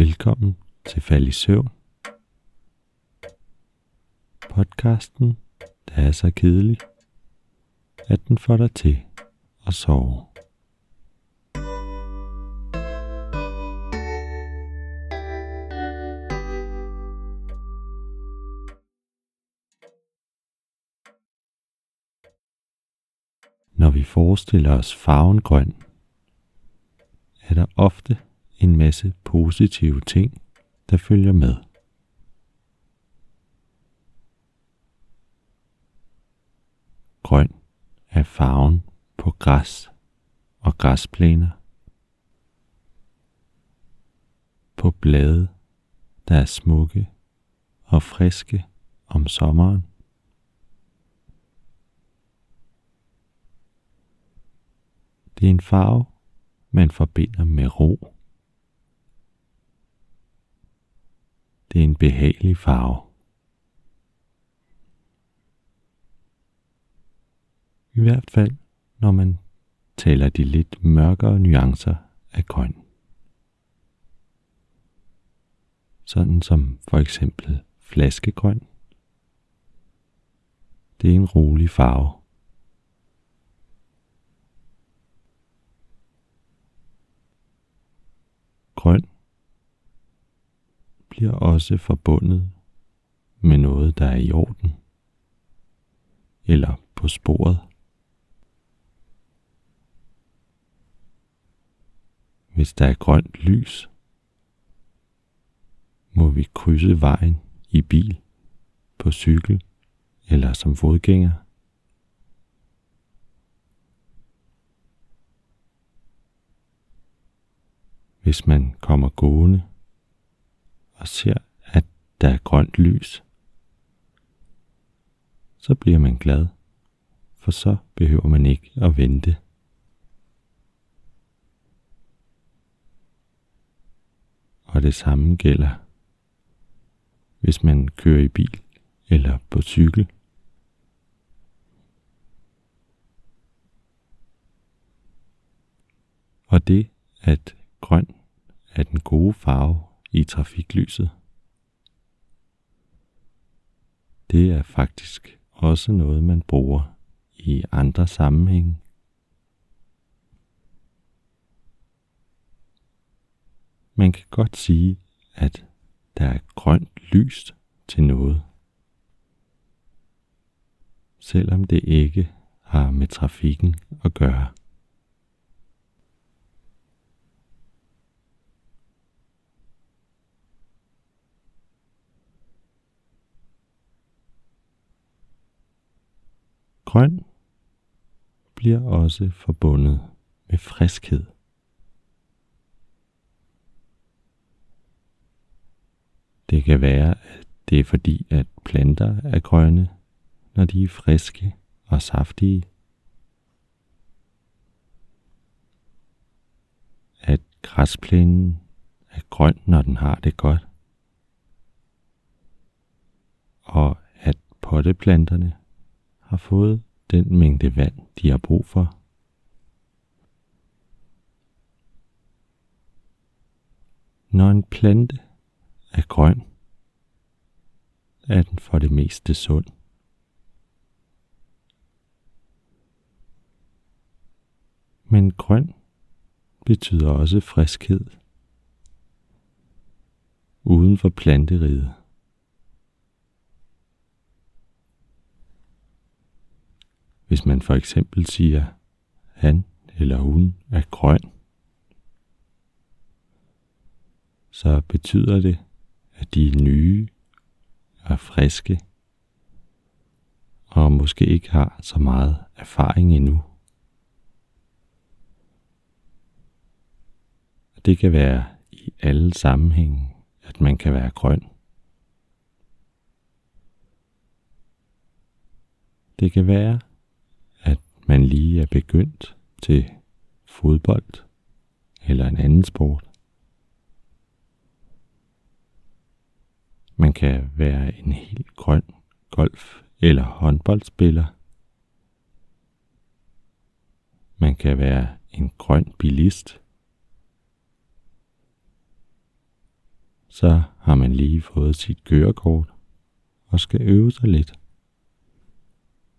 Velkommen til Fald i Søvn. Podcasten, der er så kedelig, at den får dig til at sove. Når vi forestiller os farven grøn, er der ofte en masse positive ting, der følger med. Grøn er farven på græs og græsplæner. På blade, der er smukke og friske om sommeren. Det er en farve, man forbinder med ro. Det er en behagelig farve. I hvert fald, når man taler de lidt mørkere nuancer af grøn. Sådan som for eksempel flaskegrøn. Det er en rolig farve. Grøn bliver også forbundet med noget, der er i orden, eller på sporet. Hvis der er grønt lys, må vi krydse vejen i bil, på cykel eller som fodgænger. Hvis man kommer gående og ser, at der er grønt lys, så bliver man glad, for så behøver man ikke at vente. Og det samme gælder, hvis man kører i bil eller på cykel. Og det, at grøn er den gode farve i trafiklyset. Det er faktisk også noget, man bruger i andre sammenhænge. Man kan godt sige, at der er grønt lys til noget, selvom det ikke har med trafikken at gøre. Grøn bliver også forbundet med friskhed. Det kan være, at det er fordi, at planter er grønne, når de er friske og saftige. At græsplænen er grøn, når den har det godt. Og at potteplanterne har fået den mængde vand, de har brug for. Når en plante er grøn, er den for det meste sund. Men grøn betyder også friskhed uden for planteriget. Hvis man for eksempel siger, han eller hun er grøn, så betyder det, at de er nye og friske, og måske ikke har så meget erfaring endnu. Det kan være i alle sammenhænge, at man kan være grøn. Det kan være, man lige er begyndt til fodbold eller en anden sport. Man kan være en helt grøn golf- eller håndboldspiller. Man kan være en grøn bilist. så har man lige fået sit kørekort og skal øve sig lidt,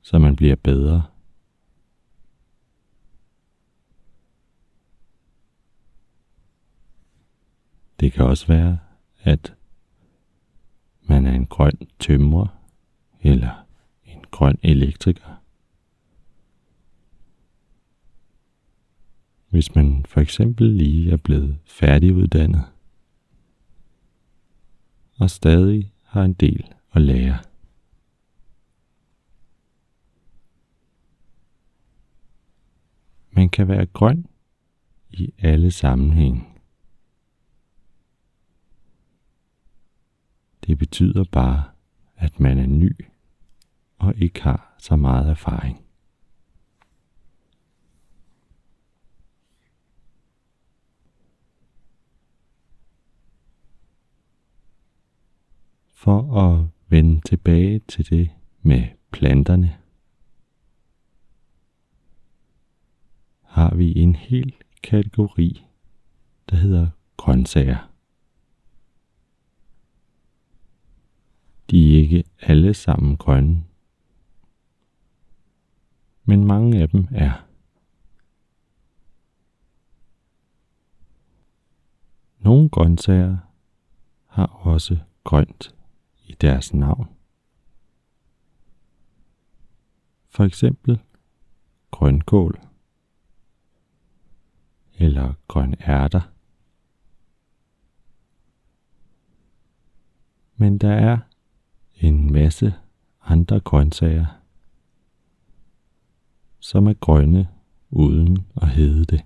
så man bliver bedre. Det kan også være, at man er en grøn tømrer eller en grøn elektriker. Hvis man for eksempel lige er blevet færdiguddannet og stadig har en del at lære. Man kan være grøn i alle sammenhænge. Det betyder bare, at man er ny og ikke har så meget erfaring. For at vende tilbage til det med planterne, har vi en hel kategori, der hedder grøntsager. De er ikke alle sammen grønne, men mange af dem er. Nogle grøntsager har også grønt i deres navn. For eksempel grønkål eller grøn ærter. Men der er en masse andre grøntsager, som er grønne uden at hedde det.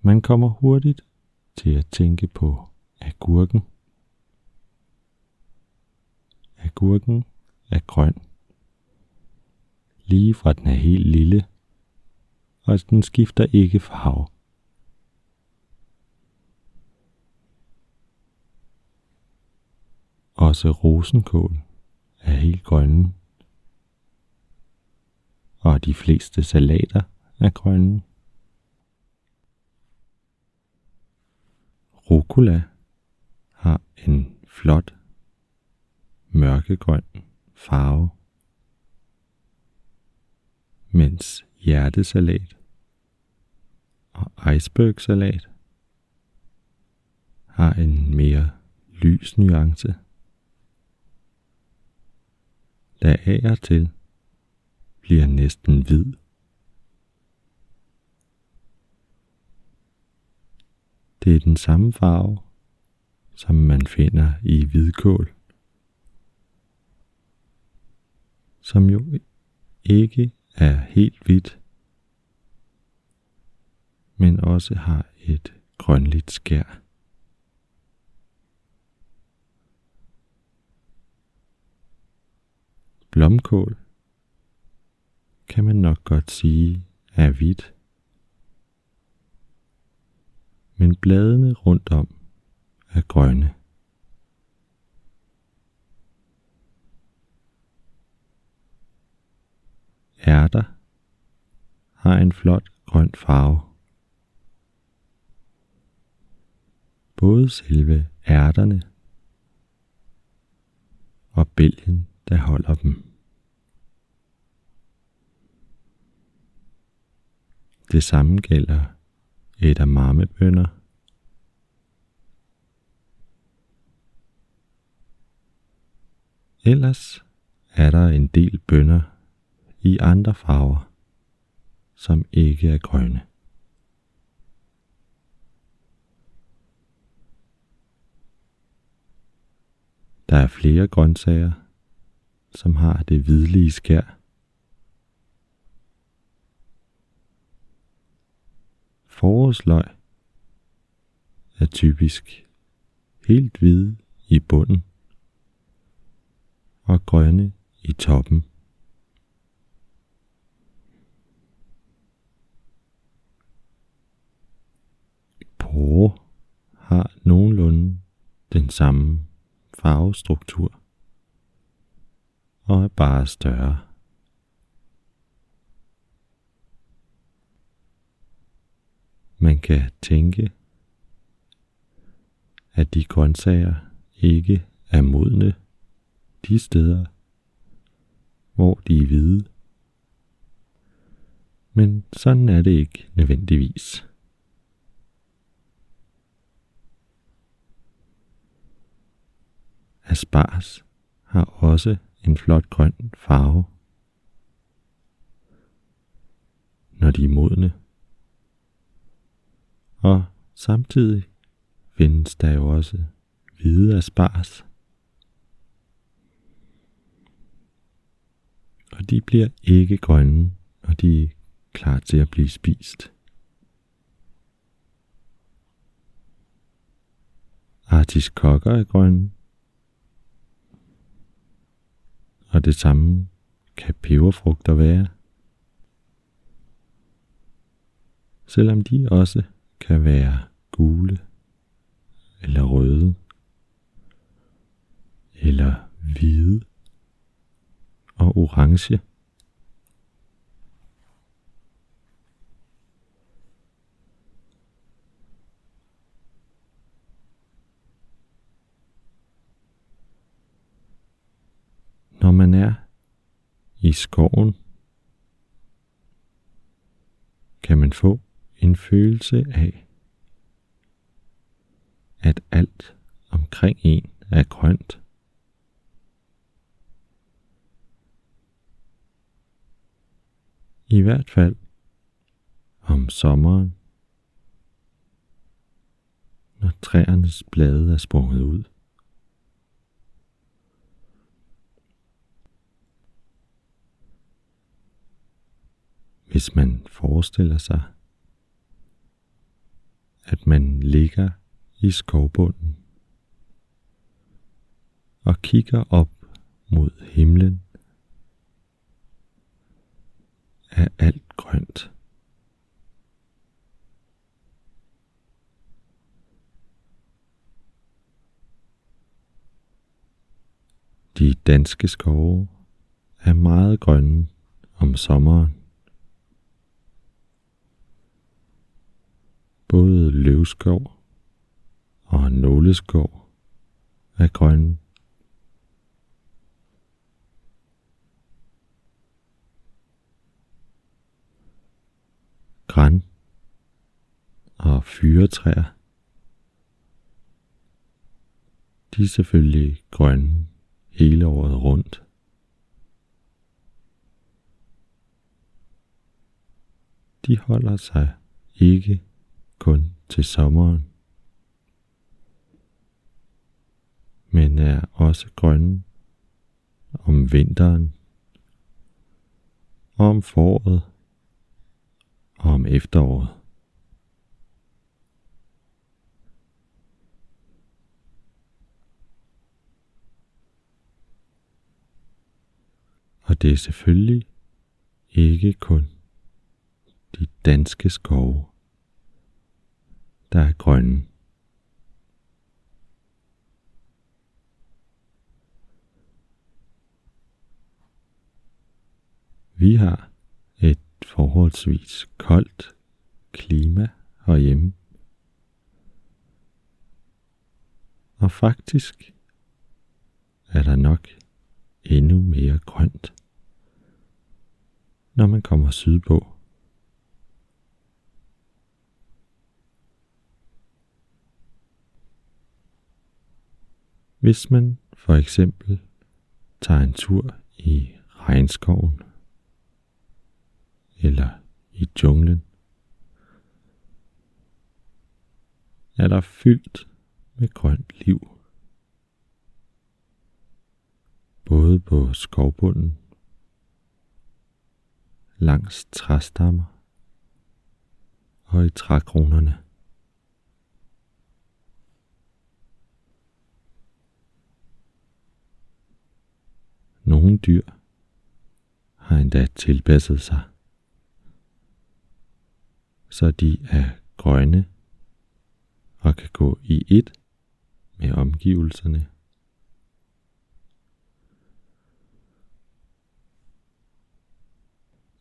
Man kommer hurtigt til at tænke på agurken. Agurken er grøn. Lige fra den er helt lille, og den skifter ikke farve. Også rosenkål er helt grønne. Og de fleste salater er grønne. Rucola har en flot mørkegrøn farve, mens hjertesalat og icebergsalat har en mere lys nuance der af og til bliver næsten hvid. Det er den samme farve, som man finder i hvidkål, som jo ikke er helt hvidt, men også har et grønligt skær. Blomkål kan man nok godt sige er hvidt. Men bladene rundt om er grønne. Ærter har en flot grøn farve. Både selve ærterne og bælgen, der holder dem. Det samme gælder edamamebønner. Ellers er der en del bønner i andre farver, som ikke er grønne. Der er flere grøntsager, som har det hvidlige skær. Forårsløg er typisk helt hvide i bunden og grønne i toppen. Porre har nogenlunde den samme farvestruktur og er bare større. Man kan tænke, at de grøntsager ikke er modne de steder, hvor de er hvide. Men sådan er det ikke nødvendigvis. Aspars har også en flot grøn farve, når de er modne. Og samtidig findes der jo også hvide aspars. Og de bliver ikke grønne, og de er klar til at blive spist. Artiskokker er grønne, og det samme kan peberfrugter være. Selvom de også kan være gule eller røde eller hvide og orange. Når man er i skoven, kan man få en følelse af, at alt omkring en er grønt. I hvert fald om sommeren, når træernes blade er sprunget ud. Hvis man forestiller sig, at man ligger i skovbunden og kigger op mod himlen, er alt grønt. De danske skove er meget grønne om sommeren. Både løvskov og nåleskov er grønne. Græn og fyretræer. De er selvfølgelig grønne hele året rundt. De holder sig ikke kun til sommeren, men er også grønne om vinteren om foråret og om efteråret. Og det er selvfølgelig ikke kun de danske skove der er grønne. Vi har et forholdsvis koldt klima herhjemme. Og faktisk er der nok endnu mere grønt, når man kommer sydpå. Hvis man for eksempel tager en tur i regnskoven eller i junglen, er der fyldt med grønt liv. Både på skovbunden, langs træstammer og i trækronerne. Nogle dyr har endda tilpasset sig, så de er grønne og kan gå i et med omgivelserne.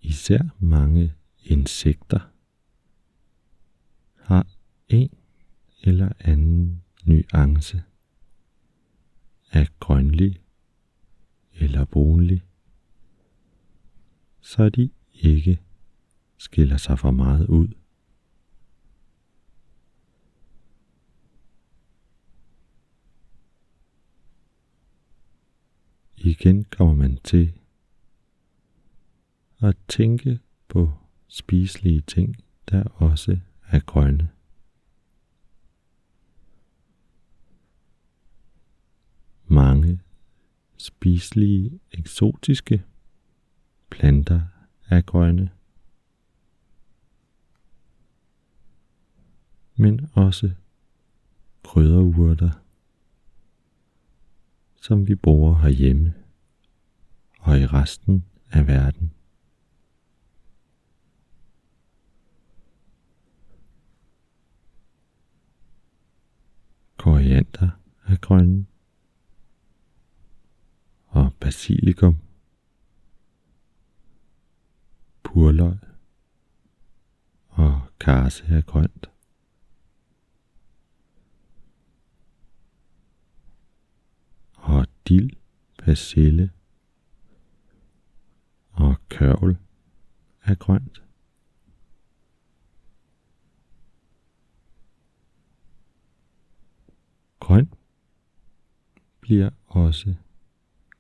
Især mange insekter en eller anden nuance af grønlig eller brunlig, så de ikke skiller sig for meget ud. Igen kommer man til at tænke på spiselige ting, der også er grønne. Mange spiselige eksotiske planter er grønne. Men også krydderurter, som vi bruger herhjemme og i resten af verden. Koriander er grønne og basilikum, purløg og karse af grønt. Og dild, persille og kørvel af grønt. Grøn bliver også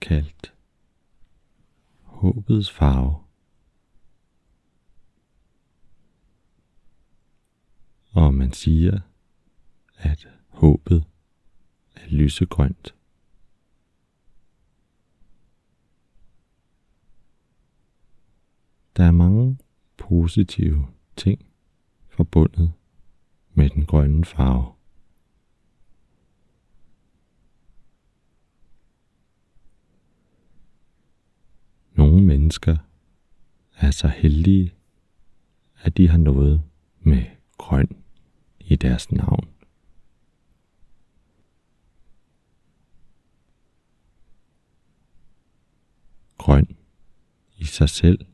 kaldt håbets farve. Og man siger, at håbet er lysegrønt. Der er mange positive ting forbundet med den grønne farve. Nogle mennesker er så heldige, at de har noget med grøn i deres navn. Grøn i sig selv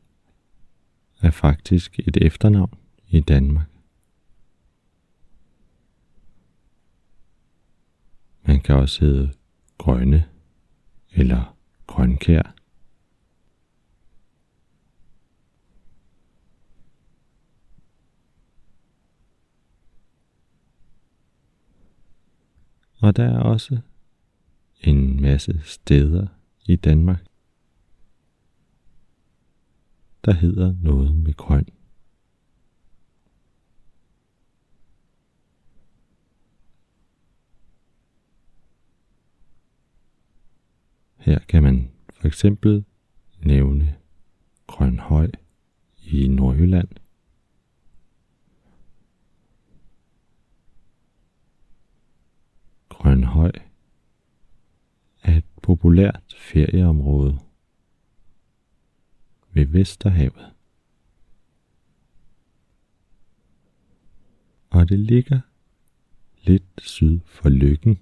er faktisk et efternavn i Danmark. Man kan også hedde Grønne eller Grønkær. Og der er også en masse steder i Danmark, der hedder noget med grøn. Her kan man for eksempel nævne Grønhøj i Nordjylland, Grønhøj er et populært ferieområde ved Vesterhavet. Og det ligger lidt syd for Lykken,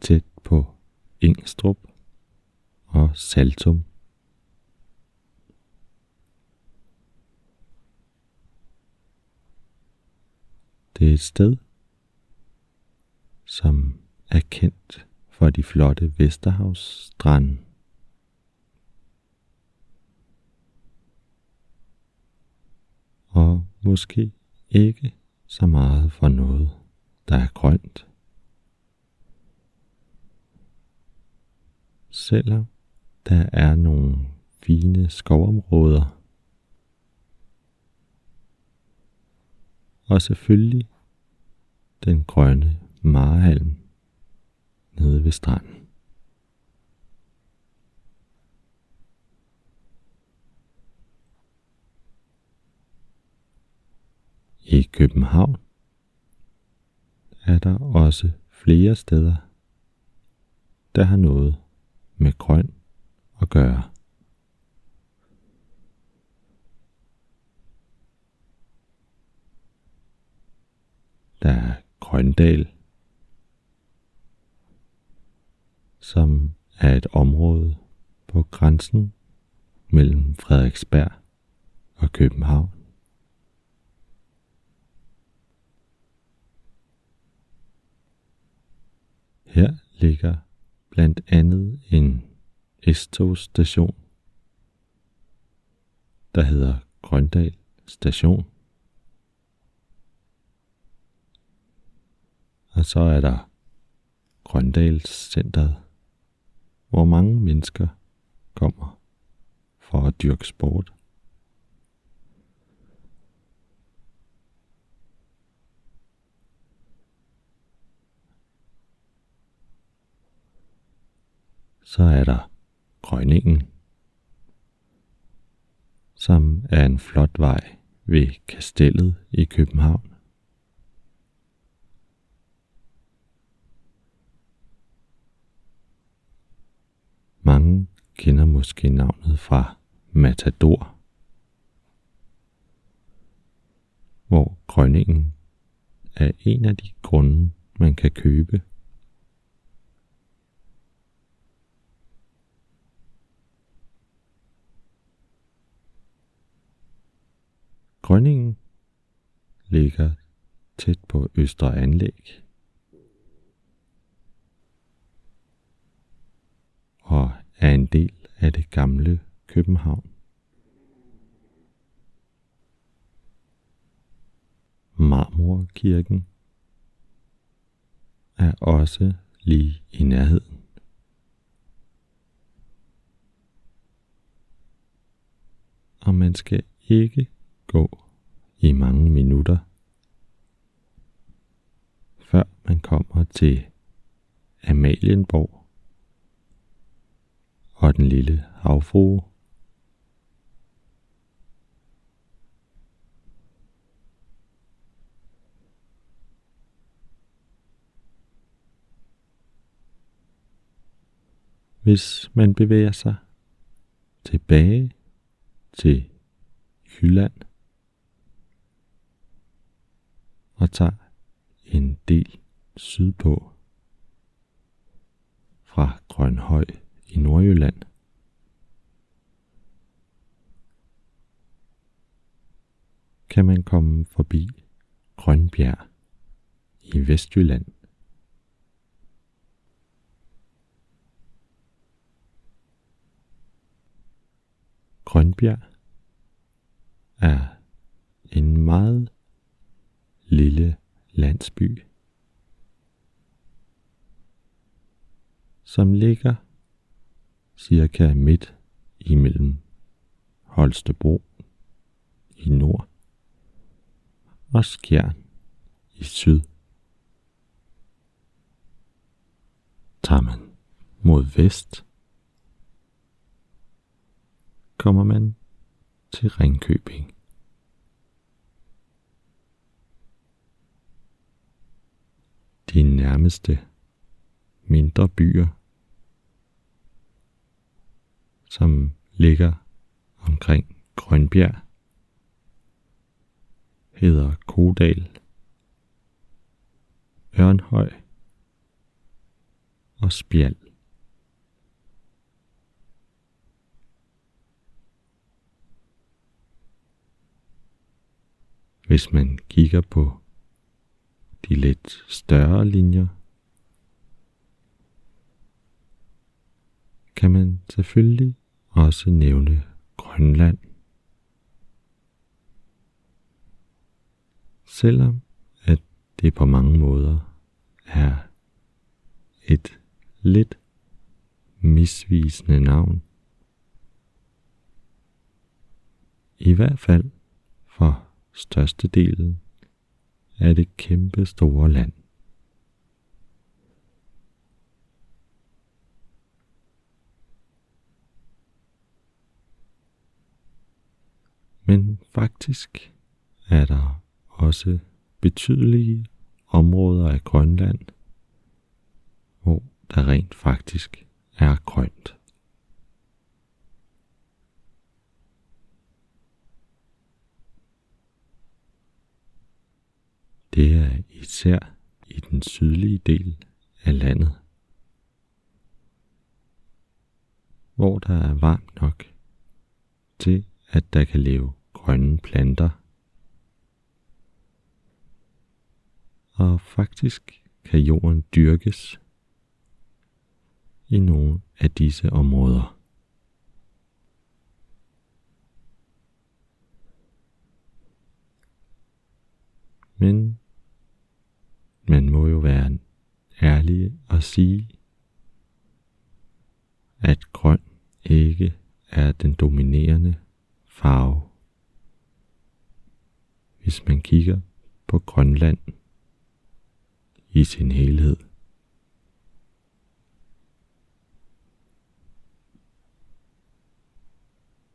tæt på Ingstrup og Saltum. Det er et sted, som er kendt for de flotte Vesterhavsstrande. Og måske ikke så meget for noget, der er grønt. Selvom der er nogle fine skovområder. Og selvfølgelig den grønne Marehalm nede ved stranden. I København er der også flere steder, der har noget med grøn at gøre. Der er Grøndal som er et område på grænsen mellem Frederiksberg og København. Her ligger blandt andet en S-togstation, der hedder Grøndal Station. Og så er der Grøndalscenteret hvor mange mennesker kommer for at dyrke sport. Så er der Grønningen, som er en flot vej ved Kastellet i København. Mange kender måske navnet fra Matador, hvor Grønningen er en af de grunde, man kan købe. Grønningen ligger tæt på Østre Anlæg. Og er en del af det gamle København. Marmorkirken er også lige i nærheden. Og man skal ikke gå i mange minutter, før man kommer til Amalienborg og den lille havfrue. Hvis man bevæger sig tilbage til Jylland, og tager en del sydpå fra Grønhøj i Nordjylland. Kan man komme forbi Grønbjerg i Vestjylland. Grønbjerg er en meget lille landsby, som ligger cirka midt imellem Holstebro i nord og Skjern i syd. Tager man mod vest, kommer man til Ringkøbing. de nærmeste mindre byer, som ligger omkring Grønbjerg, hedder Kodal, Ørnhøj og Spjald. Hvis man kigger på de lidt større linjer, kan man selvfølgelig også nævne Grønland. Selvom at det på mange måder er et lidt misvisende navn. I hvert fald for størstedelen af det kæmpe store land. Men faktisk er der også betydelige områder af Grønland, hvor der rent faktisk er grønt. Det er især i den sydlige del af landet, hvor der er varmt nok til, at der kan leve grønne planter. Og faktisk kan jorden dyrkes i nogle af disse områder. Men man må jo være ærlig og sige, at grøn ikke er den dominerende farve. Hvis man kigger på Grønland i sin helhed.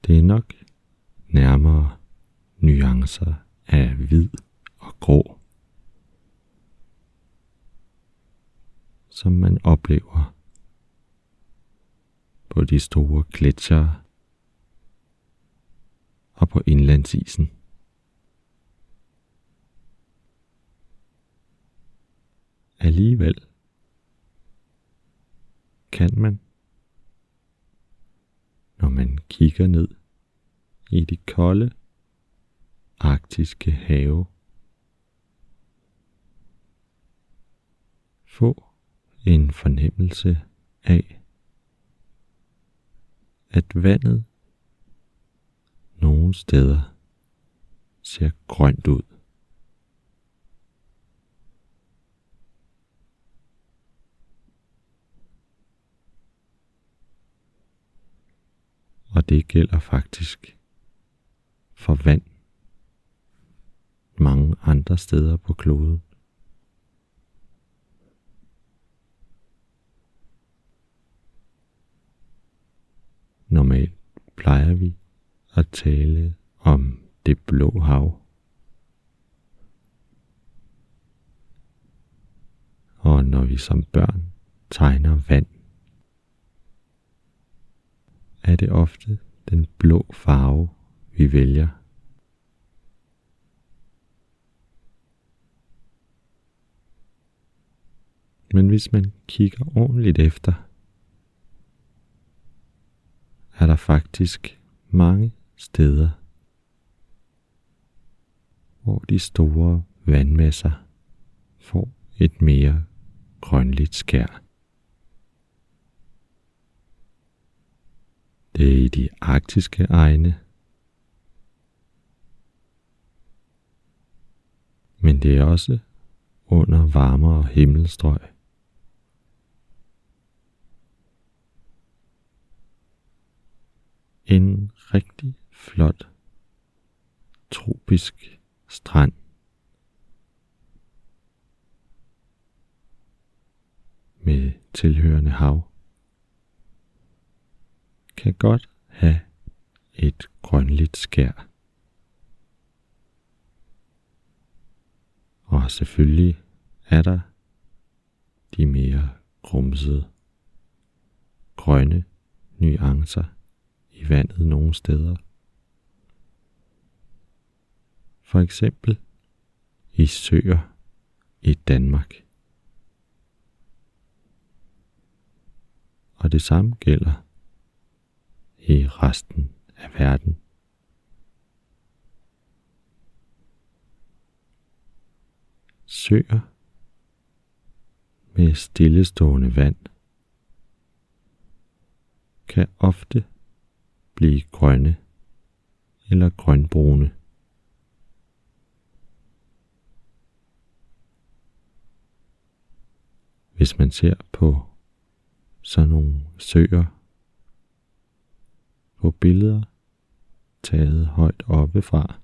Det er nok nærmere nuancer af hvid og grå, som man oplever på de store gletsjere og på indlandsisen. Alligevel kan man, når man kigger ned i de kolde arktiske have, få en fornemmelse af, at vandet nogle steder ser grønt ud. Og det gælder faktisk for vand mange andre steder på kloden. Normalt plejer vi at tale om det blå hav. Og når vi som børn tegner vand, er det ofte den blå farve, vi vælger. Men hvis man kigger ordentligt efter, er der faktisk mange steder, hvor de store vandmasser får et mere grønligt skær. Det er i de arktiske egne, men det er også under varmere himmelstrøg. En rigtig flot tropisk strand. Med tilhørende hav kan godt have et grønligt skær. Og selvfølgelig er der de mere grumsede grønne nuancer i vandet nogle steder. For eksempel i søer i Danmark. Og det samme gælder i resten af verden. Søer med stillestående vand kan ofte blive grønne eller grønbrune. Hvis man ser på sådan nogle søer på billeder taget højt oppefra,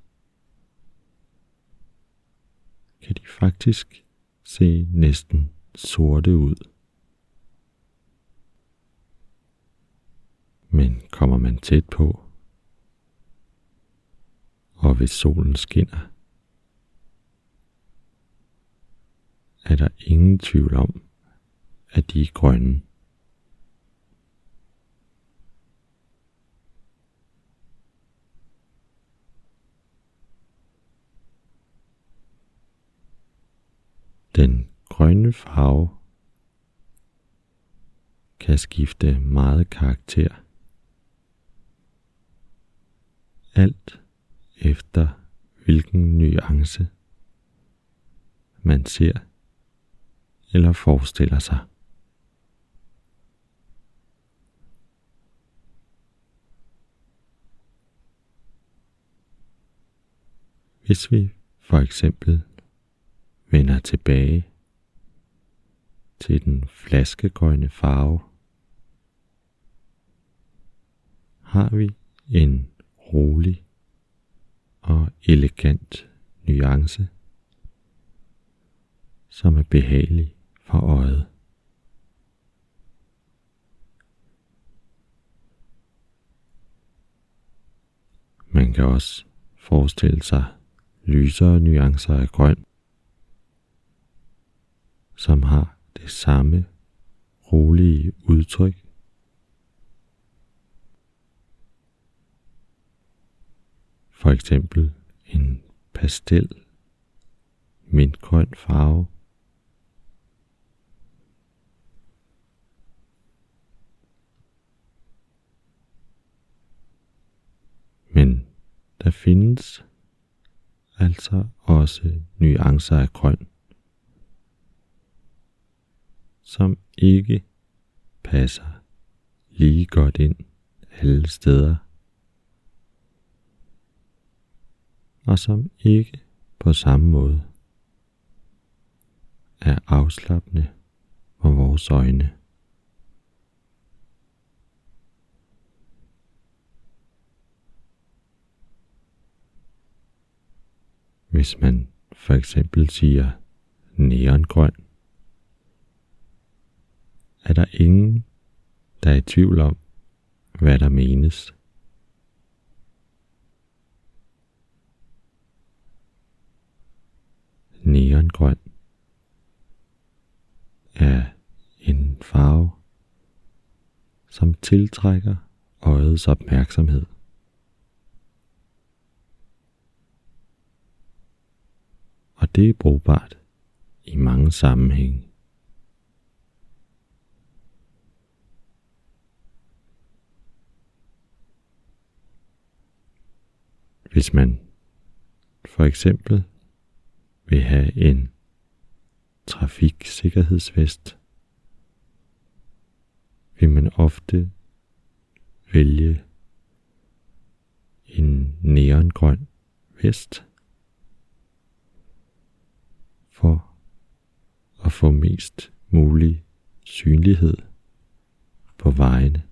kan de faktisk se næsten sorte ud. Men kommer man tæt på, og hvis solen skinner, er der ingen tvivl om, at de er grønne. Den grønne farve kan skifte meget karakter. Alt efter hvilken nuance man ser eller forestiller sig. Hvis vi for eksempel vender tilbage til den flaskegrønne farve, har vi en rolig og elegant nuance, som er behagelig for øjet. Man kan også forestille sig lysere nuancer af grøn, som har det samme rolige udtryk. For eksempel en pastel mintgrøn farve. Men der findes altså også nuancer af grøn, som ikke passer lige godt ind alle steder, og som ikke på samme måde er afslappende for vores øjne. Hvis man for eksempel siger neongrøn, er der ingen, der er i tvivl om, hvad der menes. Neongrøn er en farve, som tiltrækker øjets opmærksomhed. Og det er brugbart i mange sammenhænge. Hvis man for eksempel vil have en trafiksikkerhedsvest, vil man ofte vælge en neongrøn vest for at få mest mulig synlighed på vejene.